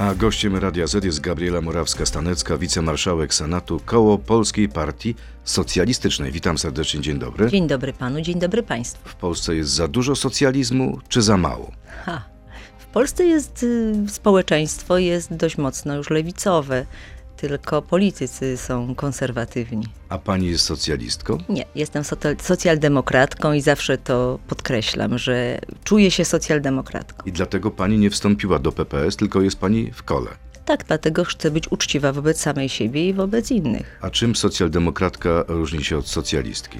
A gościem Radia Z jest Gabriela Morawska-Stanecka, wicemarszałek Senatu, koło Polskiej Partii Socjalistycznej. Witam serdecznie, dzień dobry. Dzień dobry panu, dzień dobry państwu. W Polsce jest za dużo socjalizmu, czy za mało? Ha. W Polsce jest y, społeczeństwo jest dość mocno już lewicowe, tylko politycy są konserwatywni. A pani jest socjalistką? Nie, jestem socjaldemokratką i zawsze to podkreślam, że czuję się socjaldemokratką. I dlatego pani nie wstąpiła do PPS, tylko jest pani w kole. Tak, dlatego chcę być uczciwa wobec samej siebie i wobec innych. A czym socjaldemokratka różni się od socjalistki?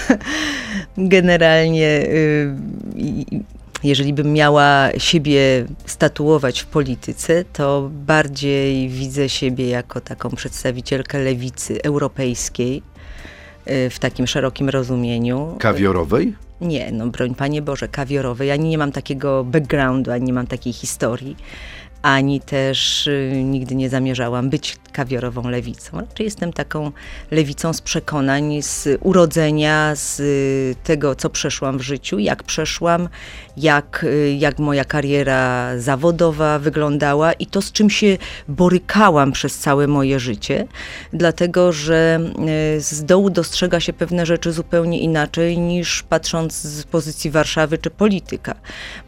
Generalnie, y, i- jeżeli bym miała siebie statuować w polityce, to bardziej widzę siebie jako taką przedstawicielkę lewicy europejskiej y, w takim szerokim rozumieniu. Kawiorowej? Nie, no broń Panie Boże, kawiorowej. Ani nie mam takiego backgroundu, ani nie mam takiej historii, ani też y, nigdy nie zamierzałam być kawiorową lewicą. Raczej jestem taką lewicą z przekonań, z urodzenia, z y, tego, co przeszłam w życiu, jak przeszłam, jak, y, jak moja kariera zawodowa wyglądała i to, z czym się borykałam przez całe moje życie, dlatego że z dołu dostrzega się pewne rzeczy zupełnie inaczej niż patrząc z pozycji Warszawy czy polityka.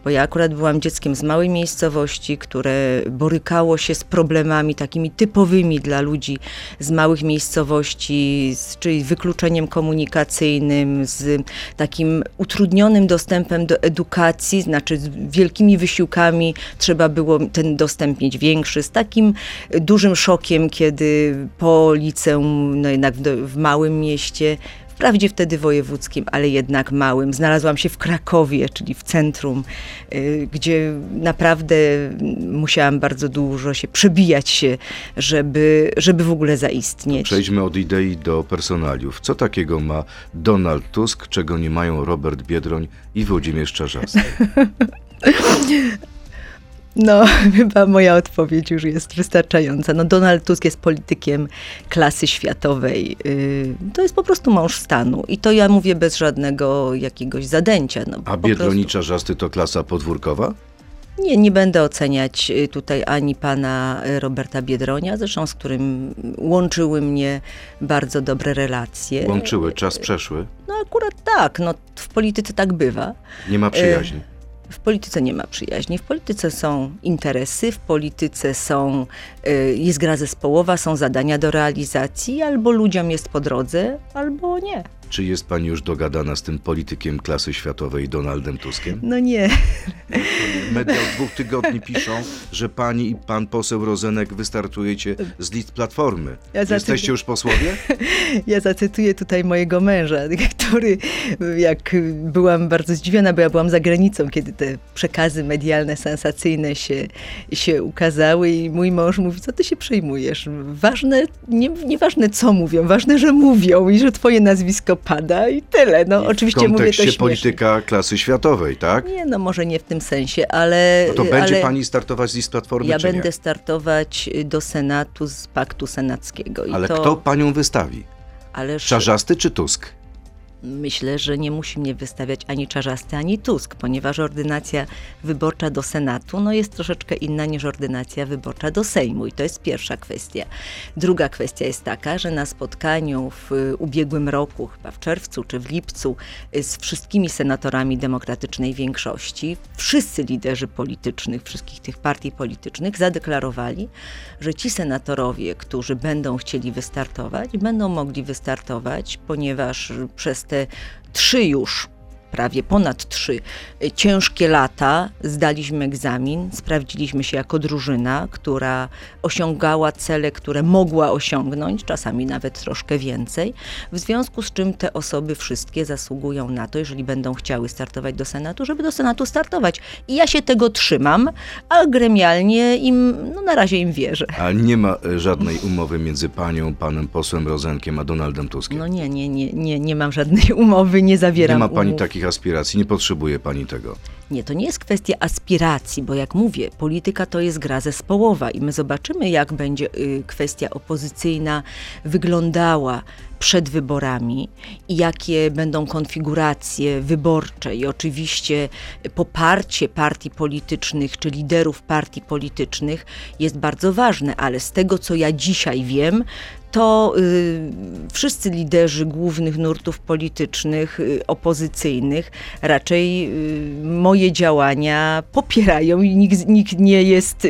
Bo ja akurat byłam dzieckiem z małej miejscowości, które borykało się z problemami takimi typowymi dla ludzi z małych miejscowości, z, czyli wykluczeniem komunikacyjnym, z takim utrudnionym dostępem do edukacji, znaczy z wielkimi wysiłkami trzeba było ten dostęp mieć większy, z takim dużym szokiem, kiedy po liceum, no jednak w, w małym mieście, Wprawdzie wtedy wojewódzkim, ale jednak małym. Znalazłam się w Krakowie, czyli w centrum, y, gdzie naprawdę musiałam bardzo dużo się przebijać się, żeby, żeby w ogóle zaistnieć. Przejdźmy od idei do personaliów. Co takiego ma Donald Tusk, czego nie mają Robert Biedroń i Włodzimierz Czarzasty? No, chyba moja odpowiedź już jest wystarczająca. No, Donald Tusk jest politykiem klasy światowej. Y, To jest po prostu mąż stanu. I to ja mówię bez żadnego jakiegoś zadęcia. No, A prostu. Czarzasty to klasa podwórkowa? Nie, nie będę oceniać y, tutaj ani pana y, Roberta Biedronia, zresztą z którym łączyły mnie bardzo dobre relacje. Łączyły, czas przeszły. No akurat tak, no w polityce tak bywa. Nie ma przyjaźni. W polityce nie ma przyjaźni, w polityce są interesy, w polityce są, y, jest gra zespołowa, są zadania do realizacji, albo ludziom jest po drodze, albo nie. Czy jest pani już dogadana z tym politykiem klasy światowej Donaldem Tuskiem? No nie. Media od dwóch tygodni piszą, że pani i pan poseł Rozenek wystartujecie z list Platformy. Ja Jesteście już posłowie? Ja zacytuję tutaj mojego męża, który jak byłam bardzo zdziwiona, bo ja byłam za granicą, kiedy te przekazy medialne, sensacyjne się, się ukazały i mój mąż mówi, co ty się przejmujesz? Ważne, nie, nieważne co mówią, ważne, że mówią i że twoje nazwisko pada i tyle. No I oczywiście w mówię to śmiesznie. polityka klasy światowej, tak? Nie, no może nie w tym sensie, ale... No to będzie ale pani startować z list Platformy, Ja będę nie? startować do Senatu z paktu senackiego. Ale to, kto panią wystawi? Ależ Czarzasty czy Tusk? Myślę, że nie musi mnie wystawiać ani Czarzasty, ani Tusk, ponieważ ordynacja wyborcza do Senatu no, jest troszeczkę inna niż ordynacja wyborcza do Sejmu. I to jest pierwsza kwestia. Druga kwestia jest taka, że na spotkaniu w y, ubiegłym roku, chyba w czerwcu czy w lipcu, y, z wszystkimi senatorami demokratycznej większości, wszyscy liderzy politycznych, wszystkich tych partii politycznych zadeklarowali, że ci senatorowie, którzy będą chcieli wystartować, będą mogli wystartować, ponieważ przez te trzy już prawie ponad trzy y, ciężkie lata zdaliśmy egzamin, sprawdziliśmy się jako drużyna, która osiągała cele, które mogła osiągnąć, czasami nawet troszkę więcej, w związku z czym te osoby wszystkie zasługują na to, jeżeli będą chciały startować do Senatu, żeby do Senatu startować. I ja się tego trzymam, a gremialnie im, no na razie im wierzę. A nie ma e, żadnej umowy między panią, panem posłem Rozenkiem, a Donaldem Tuskiem? No nie, nie, nie, nie, nie mam żadnej umowy, nie zawieram nie ma pani umów. takich takich aspiracji, nie potrzebuje pani tego. Nie, to nie jest kwestia aspiracji, bo jak mówię, polityka to jest gra zespołowa i my zobaczymy, jak będzie y, kwestia opozycyjna wyglądała przed wyborami i jakie będą konfiguracje wyborcze i oczywiście poparcie partii politycznych czy liderów partii politycznych jest bardzo ważne, ale z tego co ja dzisiaj wiem, to y, wszyscy liderzy głównych nurtów politycznych, y, opozycyjnych, raczej y, moje działania popierają i nikt, nikt nie jest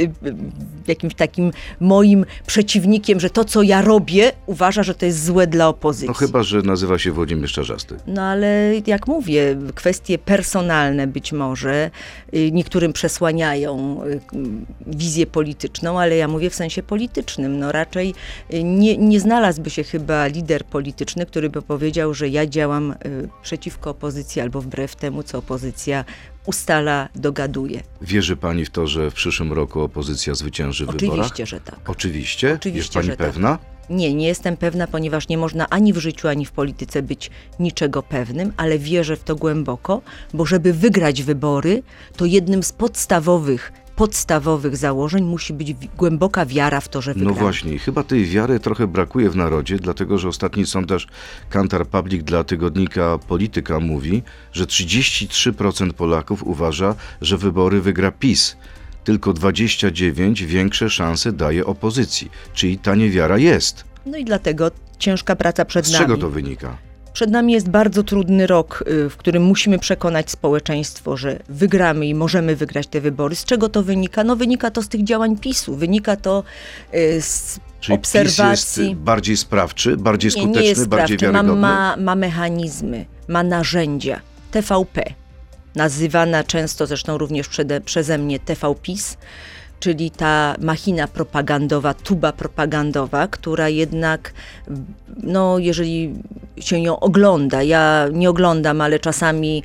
jakimś takim moim przeciwnikiem, że to, co ja robię, uważa, że to jest złe dla opozycji. No chyba, że nazywa się Włodzimierz Czarzasty. No ale jak mówię, kwestie personalne być może niektórym przesłaniają wizję polityczną, ale ja mówię w sensie politycznym. No raczej y, nie, nie znalazłby się chyba lider polityczny, który by powiedział, że ja działam y, przeciwko opozycji albo wbrew temu, co opozycja ustala, dogaduje. Wierzy pani w to, że w przyszłym roku opozycja zwycięży w wyborach? Oczywiście, że tak. Oczywiście? Oczywiście, Jest pani tak. pewna? Nie, nie jestem pewna, ponieważ nie można ani w życiu, ani w polityce być niczego pewnym, ale wierzę w to głęboko, bo żeby wygrać wybory, to jednym z podstawowych, podstawowych założeń musi być głęboka wiara w to, że No wygramy. właśnie, i chyba tej wiary trochę brakuje w narodzie, dlatego że ostatni sondaż Kantar Public dla tygodnika Polityka mówi, że 33% Polaków uważa, że wybory wygra PiS. Tylko 29 większe szanse daje opozycji, czyli ta niewiara jest. No i dlatego ciężka praca przed Z nami. czego to wynika? Przed nami jest bardzo trudny rok, y, w którym musimy przekonać społeczeństwo, że wygramy i możemy wygrać te wybory. Z czego to wynika? No wynika to z tych działań PiSu, wynika to y, z Czyli obserwacji. PiS jest bardziej sprawczy, bardziej Nie, skuteczny, nie jest bardziej sprawczy. Ma, wiarygodny? ma, ma mechanizmy, ma narzędzia. TVP, nazywana często zresztą również przede, przeze mnie TVPiS, czyli ta machina propagandowa, tuba propagandowa, która jednak, no jeżeli się ją ogląda, ja nie oglądam, ale czasami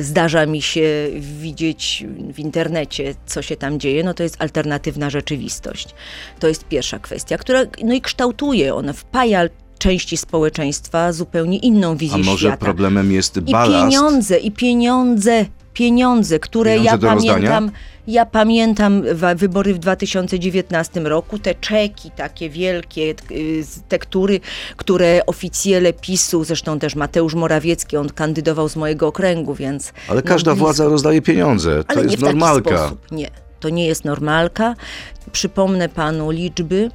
zdarza mi się widzieć w internecie, co się tam dzieje, no to jest alternatywna rzeczywistość. To jest pierwsza kwestia, która no i kształtuje, ona wpaja części społeczeństwa zupełnie inną A wizję może świata. problemem jest I balast? pieniądze, i pieniądze, pieniądze, które Pieniądze ja do rozdania? Ja pamiętam wybory w 2019 roku, te czeki takie wielkie, y, tektury, które oficjele PiSu, zresztą też Mateusz Morawiecki, on kandydował z mojego okręgu, więc... Ale no, każda blisko. władza rozdaje pieniądze. To Ale jest nie normalka. sposób. Nie, to nie jest normalka. Przypomnę panu liczby.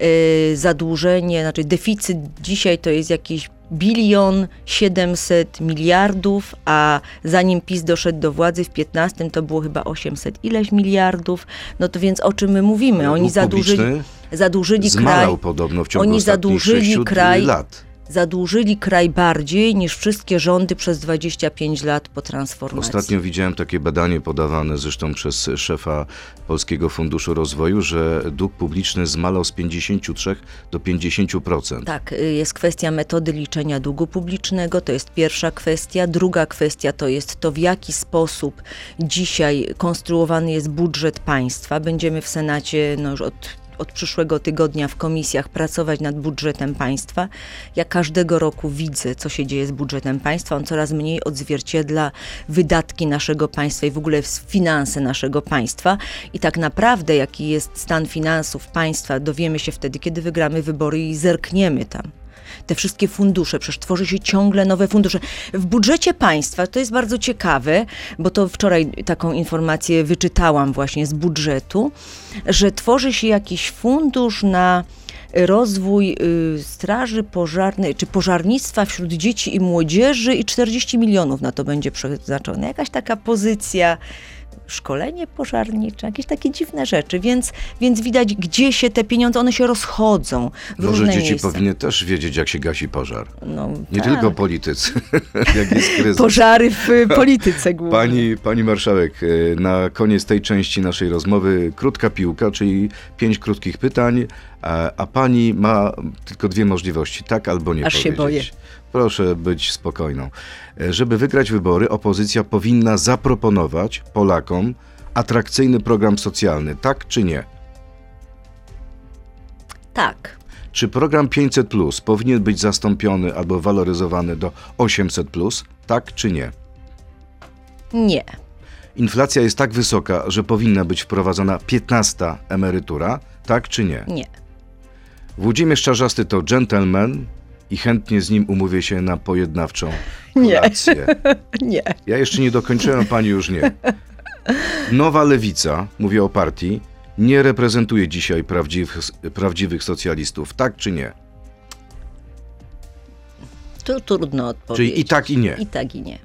Yy, zadłużenie, znaczy deficyt dzisiaj to jest jakiś bilion 700 miliardów, a zanim PiS doszedł do władzy w 15 to było chyba 800 ileś miliardów. No to więc o czym my mówimy? Oni zadłużyli, zadłużyli kraj, Zmalał podobno w ciągu oni zadłużyli kraj- lat. Zadłużyli kraj bardziej niż wszystkie rządy przez 25 lat po transformacji. Ostatnio widziałem takie badanie podawane zresztą przez szefa Polskiego Funduszu Rozwoju, że dług publiczny zmalał z 53 do 50%. Tak, y, jest kwestia metody liczenia długu publicznego, to jest pierwsza kwestia. Druga kwestia to jest to, w jaki sposób dzisiaj konstruowany jest budżet państwa. Będziemy w Senacie no już od od przyszłego tygodnia w komisjach pracować nad budżetem państwa. Ja każdego roku widzę, co się dzieje z budżetem państwa. On coraz mniej odzwierciedla wydatki naszego państwa i w ogóle finanse naszego państwa. I tak naprawdę, jaki jest stan finansów państwa, dowiemy się wtedy, kiedy wygramy wybory i zerkniemy tam te wszystkie fundusze, przecież tworzy się ciągle nowe fundusze. W budżecie państwa, to jest bardzo ciekawe, bo to wczoraj taką informację wyczytałam właśnie z budżetu, że tworzy się jakiś fundusz na rozwój y, straży pożarnej, czy pożarnictwa wśród dzieci i młodzieży i 40 milionów na to będzie przeznaczone. Jakaś taka pozycja, szkolenie pożarnicze, jakieś takie dziwne rzeczy, więc, więc widać, gdzie się te pieniądze, one się rozchodzą w Może różne dzieci miejsca. powinny też wiedzieć, jak się gasi pożar. No, Nie tak. tylko politycy, jak jest kryzys. Pożary w y, polityce głównie. Pani, pani marszałek, e, na koniec tej części naszej rozmowy krótka piłka, czyli pięć krótkich pytań, a, a pani ma tylko dwie możliwości, tak albo nie Aż się powiedzieć. boję. Proszę być spokojną. E, Żeby wygrać wybory, opozycja powinna zaproponować Polakom atrakcyjny program socjalny, tak czy nie? Tak. Czy program 500 Plus powinien być zastąpiony albo waloryzowany do 800 Plus, tak czy nie? Nie. Inflacja jest tak wysoka, że powinna być wprowadzona 15 emerytura, tak czy nie? Nie. Włodzimierz Czarzasty to gentleman i chętnie z nim umówię się na pojednawczą Nie. kolację. Nie. Ja jeszcze nie dokończyłem, pani już nie. Nowa lewica, mówię o partii, nie reprezentuje dzisiaj prawdziwych, prawdziwych socjalistów, tak czy nie? Tu trudno odpowiedzieć. Czyli i tak, i nie. I tak, i nie.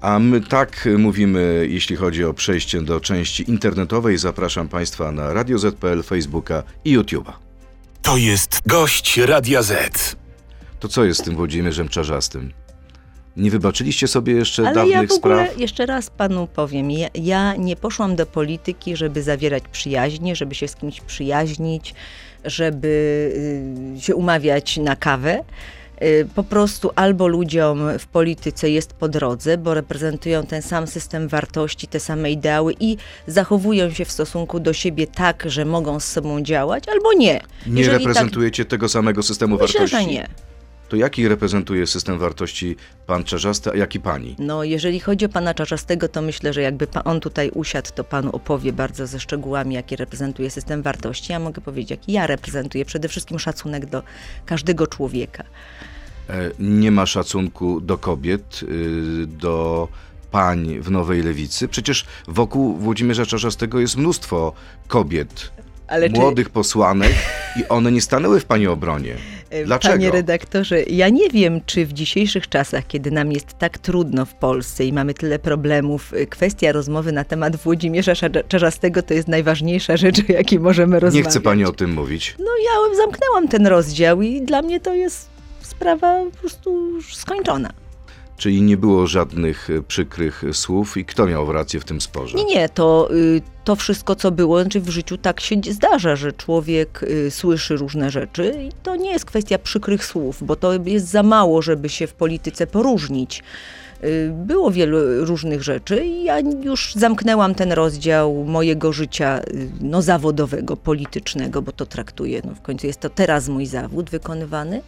A my tak mówimy, jeśli chodzi o przejście do części internetowej. Zapraszam Państwa na Radio ZPL, Facebooka i YouTube'a. To jest gość Radia Z. To co jest z tym Włodzimierzem Czarzastym? Nie wybaczyliście sobie jeszcze Ale dawnych ja w ogóle, spraw? jeszcze raz panu powiem, ja, ja nie poszłam do polityki, żeby zawierać przyjaźnie, żeby się z kimś przyjaźnić, żeby y, się umawiać na kawę. Y, Po prostu albo ludziom w polityce jest po drodze, bo reprezentują ten sam system wartości, te same ideały i zachowują się w stosunku do siebie tak, że mogą z sobą działać, albo nie. Nie Jeżeli reprezentujecie tego samego systemu tak, myślę, wartości? że nie. To jaki reprezentuje system wartości pan Czarzasty, a jaki pani? No, jeżeli chodzi o pana Czarzastego, to myślę, że jakby on tutaj usiadł, to panu opowie bardzo ze szczegółami, jaki reprezentuje system wartości. Ja mogę powiedzieć, jaki ja reprezentuję. Przede wszystkim szacunek do każdego człowieka. E, Nie ma szacunku do kobiet, y, do pań w Nowej Lewicy. Przecież wokół Włodzimierza Czarzastego jest mnóstwo kobiet, Ale młodych posłanek i one nie stanęły w pani obronie. Czy, Dlaczego? Panie redaktorze, ja nie wiem, czy w dzisiejszych czasach, kiedy nam jest tak trudno w Polsce i mamy tyle problemów, y, kwestia rozmowy na temat Włodzimierza Czarza- Czarzastego to jest najważniejsza rzecz, o jakiej możemy Nie rozmawiać. chce pani o tym mówić. No ja zamknęłam ten rozdział i dla mnie to jest sprawa po prostu już skończona. Czyli nie było żadnych e, przykrych słów i kto miał rację w tym sporze? Nie, nie, to, y, to wszystko, co było, znaczy w życiu tak się zdarza, że człowiek y, słyszy różne rzeczy i to nie jest kwestia przykrych słów, bo to jest za mało, żeby się w polityce poróżnić. Y, Było wielu różnych rzeczy i ja już zamknęłam ten rozdział mojego życia no, zawodowego, politycznego, bo to traktuję, no, w końcu jest to teraz mój zawód wykonywany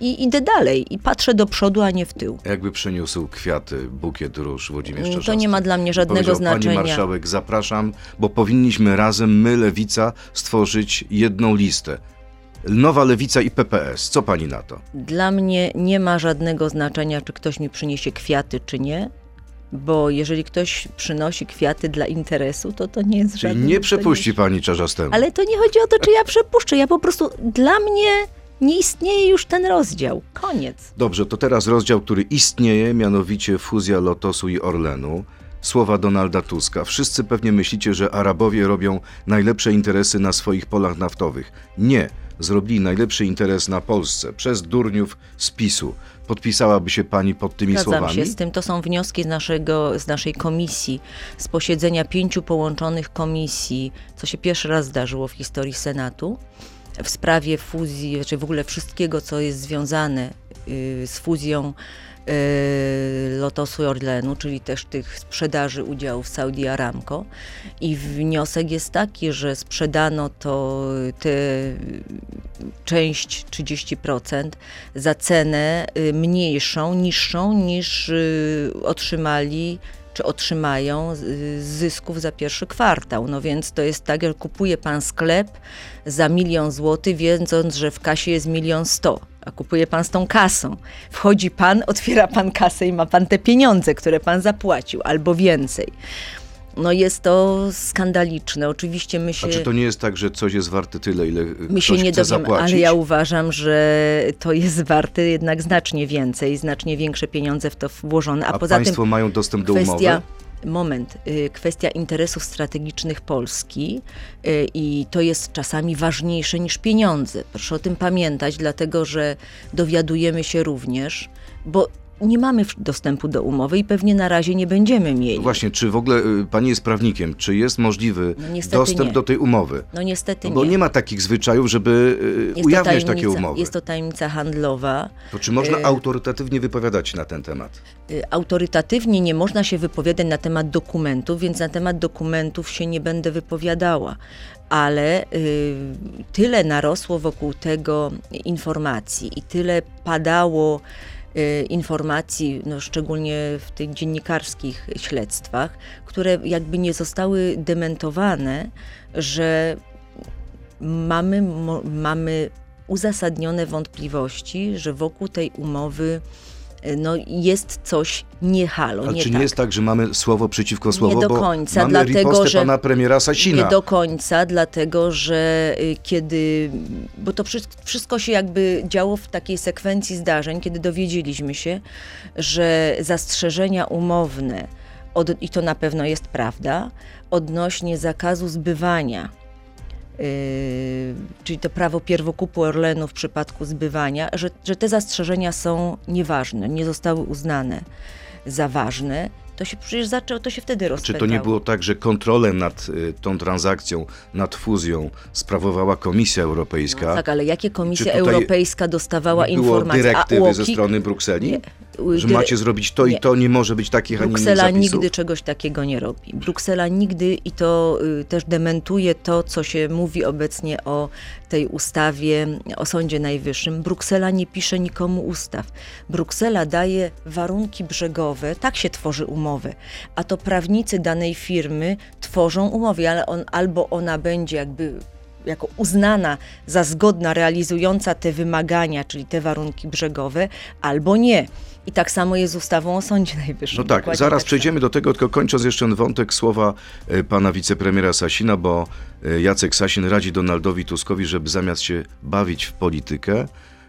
i idę dalej i patrzę do przodu, a nie w tył. Jakby przyniósł kwiaty, bukiet róż Włodzimierz Mm, To Czarzasty. nie ma dla mnie żadnego znaczenia. Pani marszałek, zapraszam, bo powinniśmy razem, my, Lewica, stworzyć jedną listę. Nowa Lewica i PPS. Co pani na to? Dla mnie nie ma żadnego znaczenia, czy ktoś mi przyniesie kwiaty, czy nie. Bo jeżeli ktoś przynosi kwiaty dla interesu, to to nie jest Czyli żadne. nie przepuści pani Czarzastemu. Ale to nie chodzi o to, czy ja przepuszczę. Ja po prostu, dla mnie nie istnieje już ten rozdział. Koniec. Dobrze, to teraz rozdział, który istnieje, mianowicie fuzja Lotosu i Orlenu. Słowa Donalda Tuska. Wszyscy pewnie myślicie, że Arabowie robią najlepsze interesy na swoich polach naftowych. Nie. Zrobili najlepszy interes na Polsce przez durniów z PiSu. Podpisałaby się pani pod tymi Zgadzam słowami? się z tym. To są wnioski z, naszego, z naszej komisji, z posiedzenia pięciu połączonych komisji, co się pierwszy raz zdarzyło w historii Senatu, w sprawie fuzji, czy w ogóle wszystkiego, co jest związane y, z fuzją y, Lotosu i Orlenu, czyli też tych sprzedaży udziałów Saudi Aramco. I wniosek jest taki, że sprzedano to tę część 30% za cenę y, mniejszą, niższą niż y, otrzymali czy otrzymają z zysków za pierwszy kwartał. No więc to jest tak, że kupuje pan sklep za milion złotych, wiedząc, że w kasie jest milion sto. A kupuje pan z tą kasą. Wchodzi pan, otwiera pan kasę i ma pan te pieniądze, które pan zapłacił, albo więcej. No jest to skandaliczne. Oczywiście my się... A czy to nie jest tak, że coś jest warte tyle, ile My się nie chce dowiemy, ale ja uważam, że to jest warte jednak znacznie więcej, znacznie większe pieniądze w to włożone. A, A poza państwo tym mają dostęp do kwestia, umowy? moment, y, kwestia interesów strategicznych Polski y, i to jest czasami ważniejsze niż pieniądze. Proszę o tym pamiętać, dlatego że dowiadujemy się również, bo nie mamy dostępu do umowy i pewnie na razie nie będziemy mieli. Właśnie, czy w ogóle y, pani jest prawnikiem? Czy jest możliwy No dostęp nie. do tej umowy? No niestety No bo nie. nie ma takich zwyczajów, żeby y, Jest ujawniać takie umowy. Jest to tajemnica handlowa. To czy można y- autorytatywnie wypowiadać się na ten temat? Y, Autorytatywnie nie można się wypowiadać na temat dokumentów, więc na temat dokumentów się nie będę wypowiadała. Ale y, tyle narosło wokół tego informacji i tyle padało informacji, no szczególnie w tych dziennikarskich śledztwach, które jakby nie zostały dementowane, że mamy, mamy uzasadnione wątpliwości, że wokół tej umowy y, no, jest coś nie halo, Ale nie czy tak. nie jest tak, że mamy słowo przeciwko słowo, do bo końca, mamy dlatego, że- pana premiera Sasina. Nie do końca, dlatego że y, kiedy, bo to wszystko, się jakby działo w takiej sekwencji zdarzeń, kiedy dowiedzieliśmy się, że zastrzeżenia umowne, od, i to na pewno jest prawda, odnośnie zakazu zbywania, czyli to prawo pierwokupu Orlenu w przypadku zbywania, że, że te zastrzeżenia są nieważne, nie zostały uznane za ważne, to się przecież zaczęło, to się wtedy Czy rozpętało. to nie było tak, że kontrolę nad y, tą transakcją, nad fuzją sprawowała Komisja Europejska? Tak, ale jakie Komisja Czy Europejska dostawała było informacje? dyrektywy a ze strony Brukseli? Nie. Że Dyre- macie zrobić to i nie. to, nie może być takich, a nie innych Bruksela nigdy czegoś takiego nie robi. Bruksela nigdy i to y, też dementuje to, co się mówi obecnie o tej ustawie o Sądzie Najwyższym. Bruksela nie pisze nikomu ustaw. Bruksela daje warunki brzegowe, tak się tworzy umowę, a to prawnicy danej firmy tworzą umowę, ale on, albo ona będzie jakby jako uznana za zgodna, realizująca te wymagania, czyli te warunki brzegowe, albo nie. I tak samo jest z ustawą o Sądzie Najwyższym. No tak, Dokładnie zaraz tak przejdziemy do tego, tylko kończąc jeszcze ten wątek słowa e, pana wicepremiera Sasina, bo e, Jacek Sasin radzi Donaldowi Tuskowi, żeby zamiast się bawić w politykę,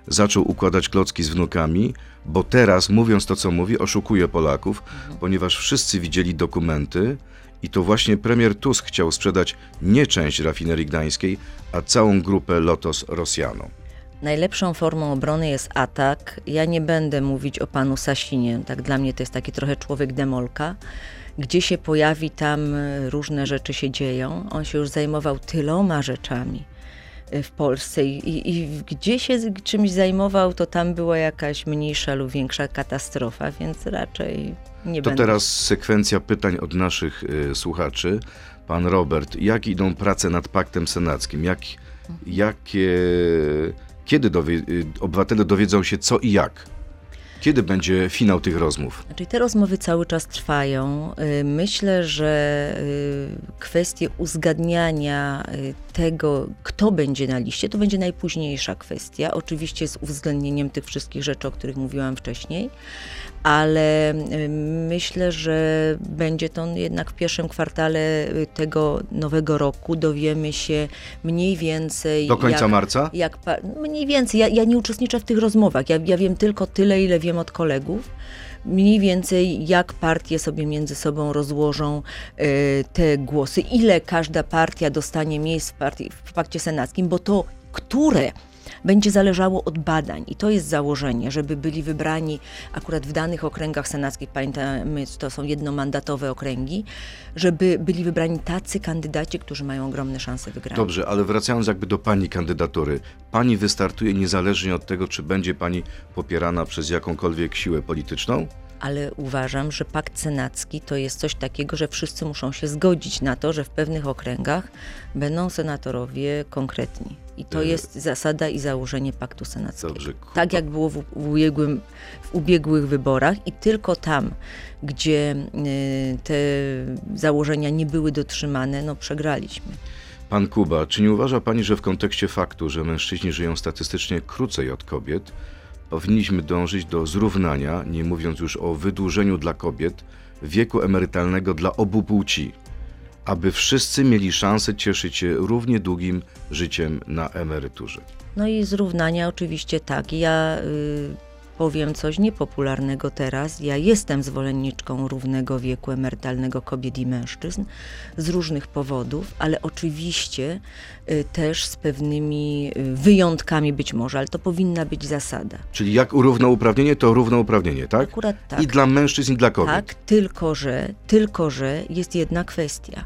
zaczął układać klocki z wnukami, bo teraz, mówiąc to, co mówi, oszukuje Polaków, Mhm. ponieważ wszyscy widzieli dokumenty i to właśnie premier Tusk chciał sprzedać nie część rafinerii gdańskiej, a całą grupę Lotos Rosjanom. Najlepszą formą obrony jest atak. Ja nie będę mówić o panu Sasinie. Tak dla mnie to jest taki trochę człowiek demolka. Gdzie się pojawi, tam różne rzeczy się dzieją. On się już zajmował tyloma rzeczami w Polsce i, i gdzie się czymś zajmował, to tam była jakaś mniejsza lub większa katastrofa, więc raczej nie To będę. teraz sekwencja pytań od naszych y, słuchaczy. Pan Robert, jak idą prace nad paktem senackim? Jak, jakie, kiedy dowie, y, obywatele dowiedzą się co i jak? Kiedy będzie finał tych rozmów? Znaczy, te rozmowy cały czas trwają. Myślę, że kwestie uzgadniania tego, kto będzie na liście, to będzie najpóźniejsza kwestia. Oczywiście z uwzględnieniem tych wszystkich rzeczy, o których mówiłam wcześniej, ale myślę, że będzie to jednak w pierwszym kwartale y, tego nowego roku. Dowiemy się mniej więcej. Do końca jak, marca? jak mniej więcej, ja, ja nie uczestniczę w tych rozmowach. Ja, ja wiem tylko tyle, ile wiem od kolegów. Mniej więcej, jak partie sobie między sobą rozłożą e, te głosy, ile każda partia dostanie miejsc w, partii, w pakcie senackim, bo to, które będzie zależało od badań i to jest założenie, żeby byli wybrani akurat w danych okręgach senackich, pamiętamy, to są jednomandatowe okręgi, żeby byli wybrani tacy kandydaci, którzy mają ogromne szanse wygrania. Dobrze, ale wracając jakby do pani kandydatury. Pani wystartuje niezależnie od tego, czy będzie pani popierana przez jakąkolwiek siłę polityczną? ale uważam, że pakt senacki to jest coś takiego, że wszyscy muszą się zgodzić na to, że w pewnych okręgach będą senatorowie konkretni. I to Y- jest zasada i założenie paktu senackiego. Dobrze. Tak jak było w, ubiegłym, w ubiegłych wyborach i tylko tam, gdzie y, te założenia nie były dotrzymane, no przegraliśmy. Pan Kuba, czy nie uważa pani, że w kontekście faktu, że mężczyźni żyją statystycznie krócej od kobiet, powinniśmy dążyć do zrównania, nie mówiąc już o wydłużeniu dla kobiet, wieku emerytalnego dla obu płci, aby wszyscy mieli szansę cieszyć się równie długim życiem na emeryturze? No i zrównania oczywiście tak. Ja y, powiem coś niepopularnego teraz. Ja jestem zwolenniczką równego wieku emerytalnego kobiet i mężczyzn z różnych powodów, ale oczywiście y, też z pewnymi y, wyjątkami być może, ale to powinna być zasada. Czyli jak równouprawnienie, to równouprawnienie, tak? Akurat tak. I dla mężczyzn, i dla kobiet. Tak, tylko że, tylko że jest jedna kwestia.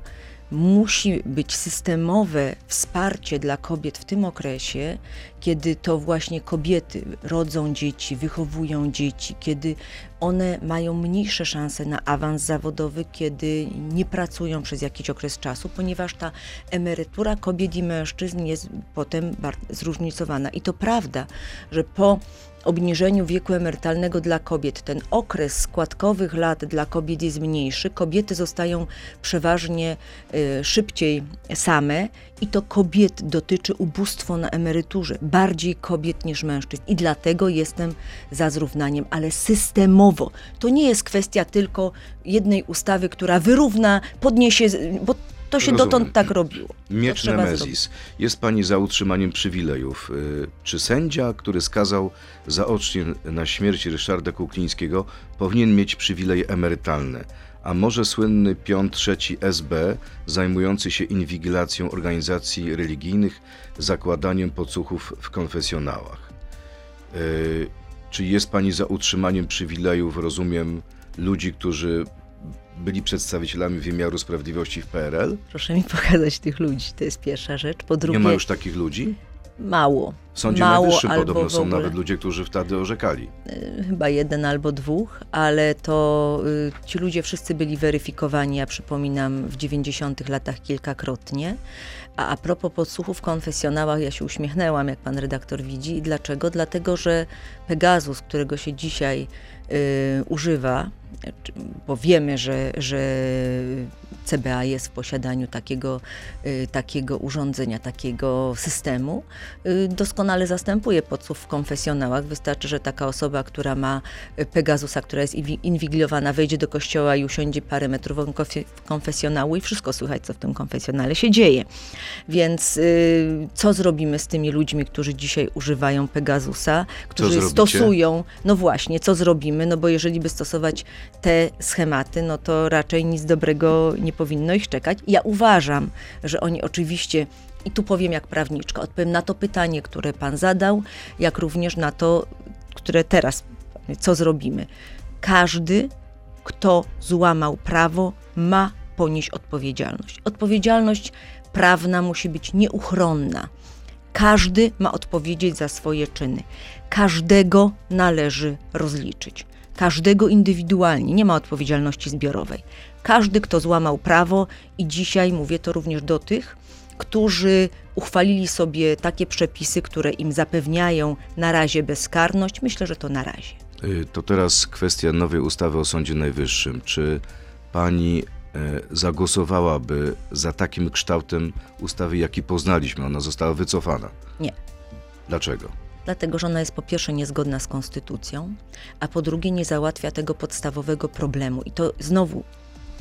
Musi być systemowe wsparcie dla kobiet w tym okresie, kiedy to właśnie kobiety rodzą dzieci, wychowują dzieci, kiedy one mają mniejsze szanse na awans zawodowy, kiedy nie pracują przez jakiś okres czasu, ponieważ ta emerytura kobiet i mężczyzn jest potem zróżnicowana. I to prawda, że po obniżeniu wieku emerytalnego dla kobiet. Ten okres składkowych lat dla kobiet jest mniejszy. Kobiety zostają przeważnie y, szybciej same i to kobiet dotyczy ubóstwo na emeryturze. Bardziej kobiet niż mężczyzn. I dlatego jestem za zrównaniem, ale systemowo. To nie jest kwestia tylko jednej ustawy, która wyrówna, podniesie, bo to się Rozumiem. dotąd tak robiło. Miecz. Nemezis. Jest pani za utrzymaniem przywilejów. Y, Czy sędzia, który skazał zaocznie na śmierć Ryszarda Kuklińskiego, powinien mieć przywileje emerytalne? A może słynny piąt trzeci SB, zajmujący się inwigilacją organizacji religijnych, zakładaniem podsłuchów w konfesjonałach? Y, Czy jest pani za utrzymaniem przywilejów, rozumiem, ludzi, którzy byli przedstawicielami wymiaru sprawiedliwości w PRL? Proszę mi pokazać tych ludzi, to jest pierwsza rzecz. Po drugie, Nie ma już takich ludzi? mało. W Sądzie mało, Najwyższym podobno są nawet ludzie, którzy wtedy orzekali. chyba jeden albo dwóch, ale to y, ci ludzie wszyscy byli weryfikowani, ja przypominam, w 90 latach kilkakrotnie. A a propos podsłuchów w konfesjonałach, ja się uśmiechnęłam, jak pan redaktor widzi. Dlaczego? Dlatego, że Pegasus, którego się dzisiaj używa, czy- bo wiemy, że, że CBA jest w posiadaniu takiego, y, takiego urządzenia, takiego systemu, y, doskonale zastępuje podsłuch w konfesjonałach. Wystarczy, że taka osoba, która ma y, Pegasusa, która jest inwi- inwigilowana, wejdzie do kościoła i usiądzie parę metrów konfe- konfesjonału i wszystko słychać, co w tym konfesjonale się dzieje. Więc y, co zrobimy z tymi ludźmi, którzy dzisiaj używają Pegasusa, którzy stosują, no właśnie, co zrobimy? No bo jeżeli by stosować te schematy, no to raczej nic dobrego nie powinno ich czekać. Ja uważam, że oni oczywiście, i tu powiem jak prawniczka, odpowiem na to pytanie, które pan zadał, jak również na to, które teraz, co zrobimy. Każdy, kto złamał prawo, ma ponieść odpowiedzialność. Odpowiedzialność prawna musi być nieuchronna. Każdy ma odpowiedzieć za swoje czyny. Każdego należy rozliczyć. Każdego indywidualnie, nie ma odpowiedzialności zbiorowej. Każdy, kto złamał prawo, i dzisiaj mówię to również do tych, którzy uchwalili sobie takie przepisy, które im zapewniają na razie bezkarność, myślę, że to na razie. Y, To teraz kwestia nowej ustawy o Sądzie Najwyższym. Czy pani e, zagłosowałaby za takim kształtem ustawy, jaki poznaliśmy? Ona została wycofana. Nie. Dlaczego? Dlatego, że ona jest po pierwsze niezgodna z konstytucją, a po drugie nie załatwia tego podstawowego problemu. I to znowu,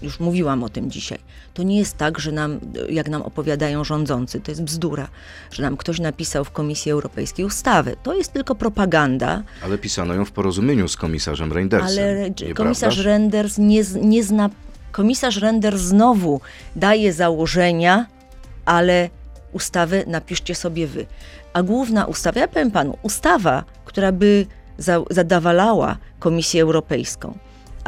już mówiłam o tym dzisiaj, to nie jest tak, że nam, jak nam opowiadają rządzący, to jest bzdura, że nam ktoś napisał w Komisji Europejskiej ustawę. To jest tylko propaganda, Ale pisano ją w porozumieniu z komisarzem Reindersem. ale nieprawdaż? komisarz Renders nie, nie zna. Komisarz Renders znowu daje założenia, ale ustawę napiszcie sobie wy. A główna ustawa, ja powiem panu, ustawa, która by za, zadawalała Komisję Europejską,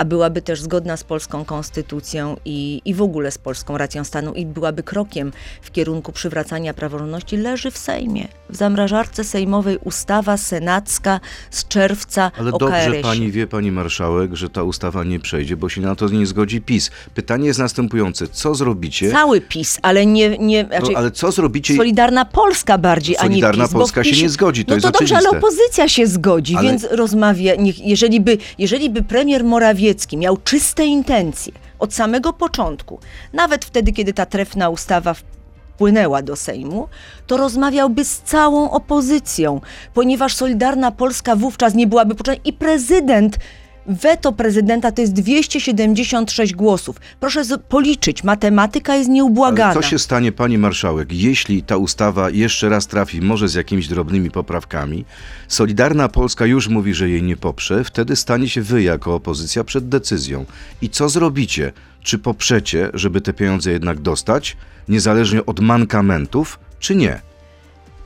a byłaby też zgodna z polską konstytucją i, i w ogóle z polską racją stanu i byłaby krokiem w kierunku przywracania praworządności, leży w Sejmie. W zamrażarce sejmowej ustawa senacka z czerwca Ale o dobrze pani wie, pani marszałek, że ta ustawa nie przejdzie, bo się na to nie zgodzi PiS. Pytanie jest następujące. Co zrobicie? Cały PiS, ale nie... nie No, znaczy, ale co zrobicie? Solidarna Polska bardziej, Solidarna a nie PiS. bo Polska w się nie zgodzi, to no jest to dobrze, ale oczywiste. opozycja się zgodzi, Ale- więc rozmawia. Niech, jeżeli, by, jeżeli by premier Morawiecki miał czyste intencje od samego początku, nawet wtedy, kiedy ta trefna ustawa wpłynęła do Sejmu, to rozmawiałby z całą opozycją, ponieważ Solidarna Polska wówczas nie byłaby potrzebna i prezydent Weto prezydenta to jest 276 głosów. Proszę policzyć, matematyka jest nieubłagana. Ale co się stanie, pani marszałek, jeśli ta ustawa jeszcze raz trafi, może z jakimiś drobnymi poprawkami? Solidarna Polska już mówi, że jej nie poprze, wtedy stanie się wy jako opozycja przed decyzją. I co zrobicie? Czy poprzecie, żeby te pieniądze jednak dostać, niezależnie od mankamentów, czy nie?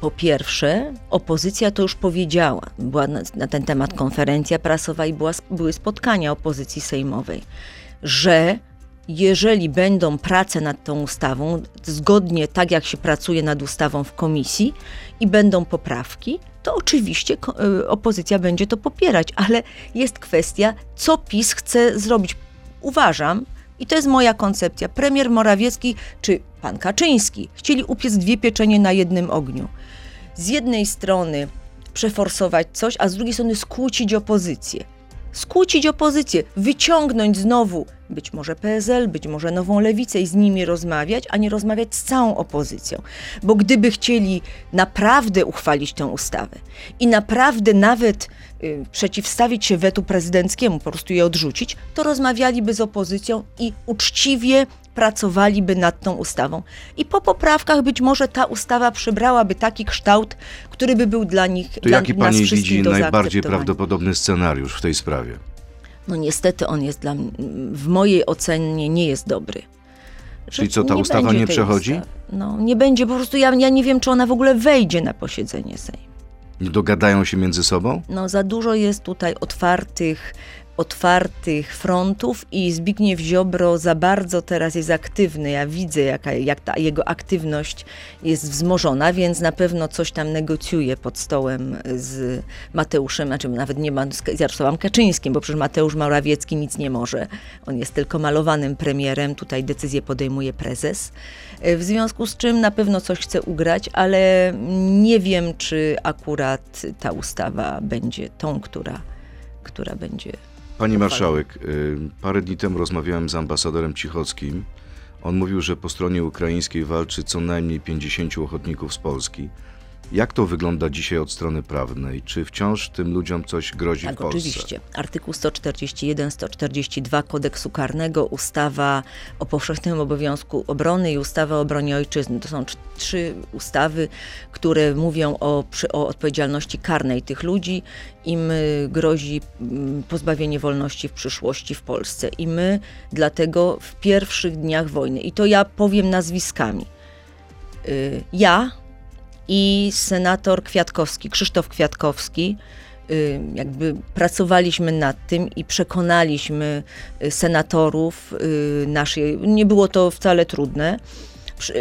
Po pierwsze, opozycja to już powiedziała. Była na, ten temat konferencja prasowa i była, były spotkania opozycji sejmowej, że jeżeli będą prace nad tą ustawą, zgodnie tak jak się pracuje nad ustawą w komisji i będą poprawki, to oczywiście y, opozycja będzie to popierać, ale jest kwestia, co PiS chce zrobić. Uważam, i to jest moja koncepcja, premier Morawiecki czy pan Kaczyński chcieli upiec dwie pieczenie na jednym ogniu. Z jednej strony przeforsować coś, a z drugiej strony skłócić opozycję. Skłócić opozycję, wyciągnąć znowu być może PSL, być może Nową Lewicę i z nimi rozmawiać, a nie rozmawiać z całą opozycją. Bo gdyby chcieli naprawdę uchwalić tę ustawę i naprawdę nawet y, przeciwstawić się wetu prezydenckiemu, po prostu je odrzucić, to rozmawialiby z opozycją i uczciwie pracowaliby nad tą ustawą. I po poprawkach być może ta ustawa przybrałaby taki kształt, który by był dla nich, To dla jaki nas pani widzi najbardziej prawdopodobny scenariusz w tej sprawie? No niestety on jest dla m- w mojej ocenie nie jest dobry. Że Czyli co, ta nie ustawa nie przechodzi? ustawy. No nie będzie, po prostu ja, ja nie wiem, czy ona w ogóle wejdzie na posiedzenie Sejmu. Nie dogadają się między sobą? No za dużo jest tutaj otwartych, otwartych frontów i Zbigniew Ziobro za bardzo teraz jest aktywny. Ja widzę, jaka, jak ta jego aktywność jest wzmożona, więc na pewno coś tam negocjuje pod stołem z Mateuszem, znaczy nawet nie ma, z Jarosławem Kaczyńskim, bo przecież Mateusz Morawiecki nic nie może. On jest tylko malowanym premierem, tutaj decyzję podejmuje prezes. W związku z czym na pewno coś chce ugrać, ale nie wiem, czy akurat ta ustawa będzie tą, która, która będzie Pani marszałek, y, parę dni temu rozmawiałem z ambasadorem Cichockim. On mówił, że po stronie ukraińskiej walczy co najmniej 50 ochotników z Polski. Jak to wygląda dzisiaj od strony prawnej? Czy wciąż tym ludziom coś grozi w Tak, Polsce? oczywiście. Artykuł 141, 142 kodeksu karnego, ustawa o powszechnym obowiązku obrony i ustawa o obronie ojczyzny. To są trzy ustawy, które mówią o, o odpowiedzialności karnej tych ludzi. Im y, grozi mm, pozbawienie wolności w przyszłości w Polsce. I my dlatego w pierwszych dniach wojny, i to ja powiem nazwiskami, y, ja i senator Kwiatkowski, Krzysztof Kwiatkowski, y, jakby pracowaliśmy nad tym i przekonaliśmy y, senatorów y, naszej, nie było to wcale trudne,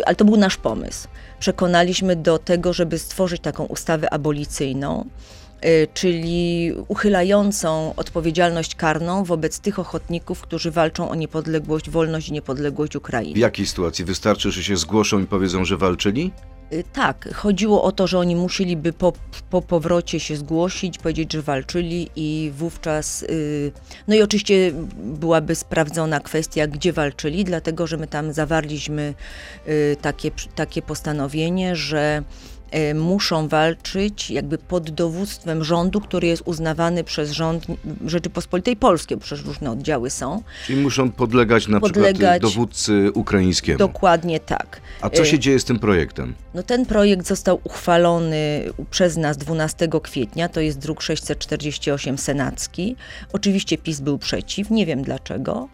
ale to był nasz pomysł. Przekonaliśmy do tego, żeby stworzyć taką ustawę abolicyjną, czyli uchylającą odpowiedzialność karną wobec tych ochotników, którzy walczą o niepodległość, wolność i niepodległość Ukrainy. W jakiej sytuacji? Wystarczy, że się zgłoszą i powiedzą, że walczyli? Y, Tak, chodziło o to, że oni musieliby po, po powrocie się zgłosić, powiedzieć, że walczyli i wówczas, y, no i oczywiście byłaby sprawdzona kwestia, gdzie walczyli, dlatego że my tam zawarliśmy y, takie, takie postanowienie, że muszą walczyć jakby pod dowództwem rządu, który jest uznawany przez rząd Rzeczypospolitej Polskiej, bo przecież różne oddziały są. Czyli muszą podlegać na Podlegać. przykład dowódcy ukraińskiemu. Dokładnie tak. A co y- się dzieje z tym projektem? No ten projekt został uchwalony przez nas 12 kwietnia, to jest druk 648 senacki. Oczywiście PiS był przeciw, nie wiem dlaczego.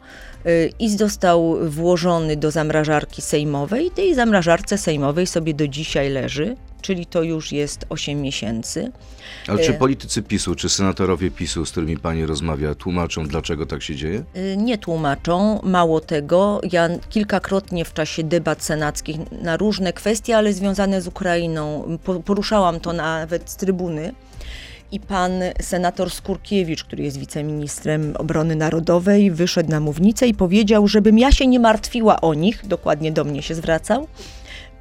Y, I został włożony do zamrażarki sejmowej. I tej zamrażarce sejmowej sobie do dzisiaj leży, czyli to już jest 8 miesięcy. Ale czy y- politycy PiSu, czy senatorowie PiSu, z którymi pani rozmawia, tłumaczą, dlaczego tak się dzieje? Y, nie tłumaczą. Mało tego, ja kilkakrotnie w czasie debat senackich na różne kwestie, ale związane z Ukrainą, po- poruszałam to nawet z trybuny. I pan senator Skurkiewicz, który jest wiceministrem obrony narodowej, wyszedł na mównicę i powiedział, żebym ja się nie martwiła o nich, dokładnie do mnie się zwracał,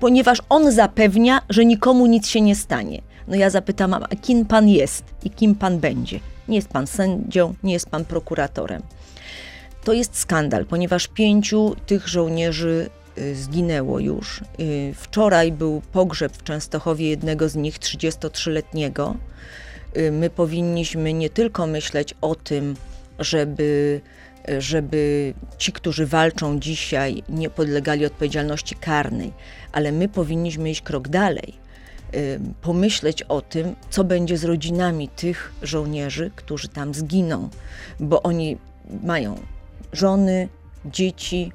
ponieważ on zapewnia, że nikomu nic się nie stanie. No ja zapytałam, a kim pan jest i kim pan będzie? Nie jest pan sędzią, nie jest pan prokuratorem. To jest skandal, ponieważ pięciu tych żołnierzy y, zginęło już. Y, Wczoraj był pogrzeb w Częstochowie jednego z nich, 33-letniego. Y, My powinniśmy nie tylko myśleć o tym, żeby, żeby ci, którzy walczą dzisiaj, nie podlegali odpowiedzialności karnej, ale my powinniśmy iść krok dalej. Pomyśleć o tym, co będzie z rodzinami tych żołnierzy, którzy tam zginą, bo oni mają żony, dzieci.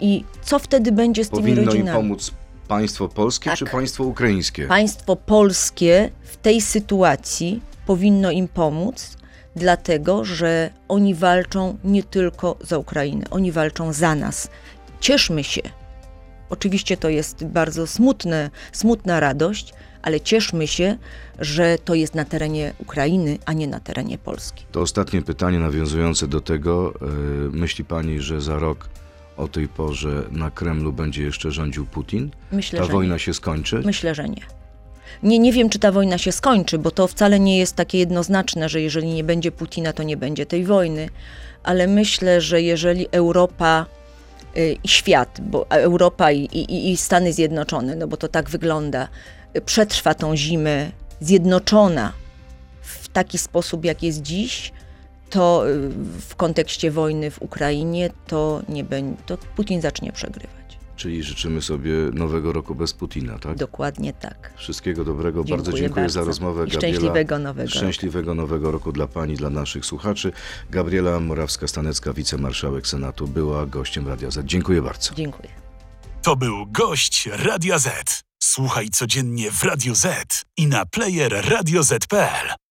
I co wtedy będzie z tymi Powinno im rodzinami? pomóc państwo polskie Tak. czy państwo ukraińskie? Państwo polskie w tej sytuacji powinno im pomóc, dlatego że oni walczą nie tylko za Ukrainę, oni walczą za nas. Cieszmy się. Oczywiście to jest bardzo smutne, smutna radość, ale cieszmy się, że to jest na terenie Ukrainy, a nie na terenie Polski. To ostatnie pytanie nawiązujące do tego. e, Myśli pani, że za rok o tej porze na Kremlu będzie jeszcze rządził Putin? Myślę, Ta że wojna nie. się skończy? Myślę, że nie. Nie, nie wiem, czy ta wojna się skończy, bo to wcale nie jest takie jednoznaczne, że jeżeli nie będzie Putina, to nie będzie tej wojny. Ale myślę, że jeżeli Europa y, i świat, bo Europa i, i, i Stany Zjednoczone, no bo to tak wygląda, y, przetrwa tą zimę zjednoczona w taki sposób, jak jest dziś, to y, w kontekście wojny w Ukrainie, to nie będzie, to Putin zacznie przegrywać. Czyli życzymy sobie nowego roku bez Putina, tak? Dokładnie tak. Wszystkiego dobrego. bardzo Dziękuję dziękuję za bardzo. rozmowę. I szczęśliwego nowego roku. Szczęśliwego nowego roku dla Pani, dla naszych słuchaczy. Gabriela Morawska-Stanecka, wicemarszałek Senatu, była gościem Radia Z. Dziękuję bardzo. Dziękuję. To był gość Radia Z. Słuchaj codziennie w Radio Z i na player radioz.pl.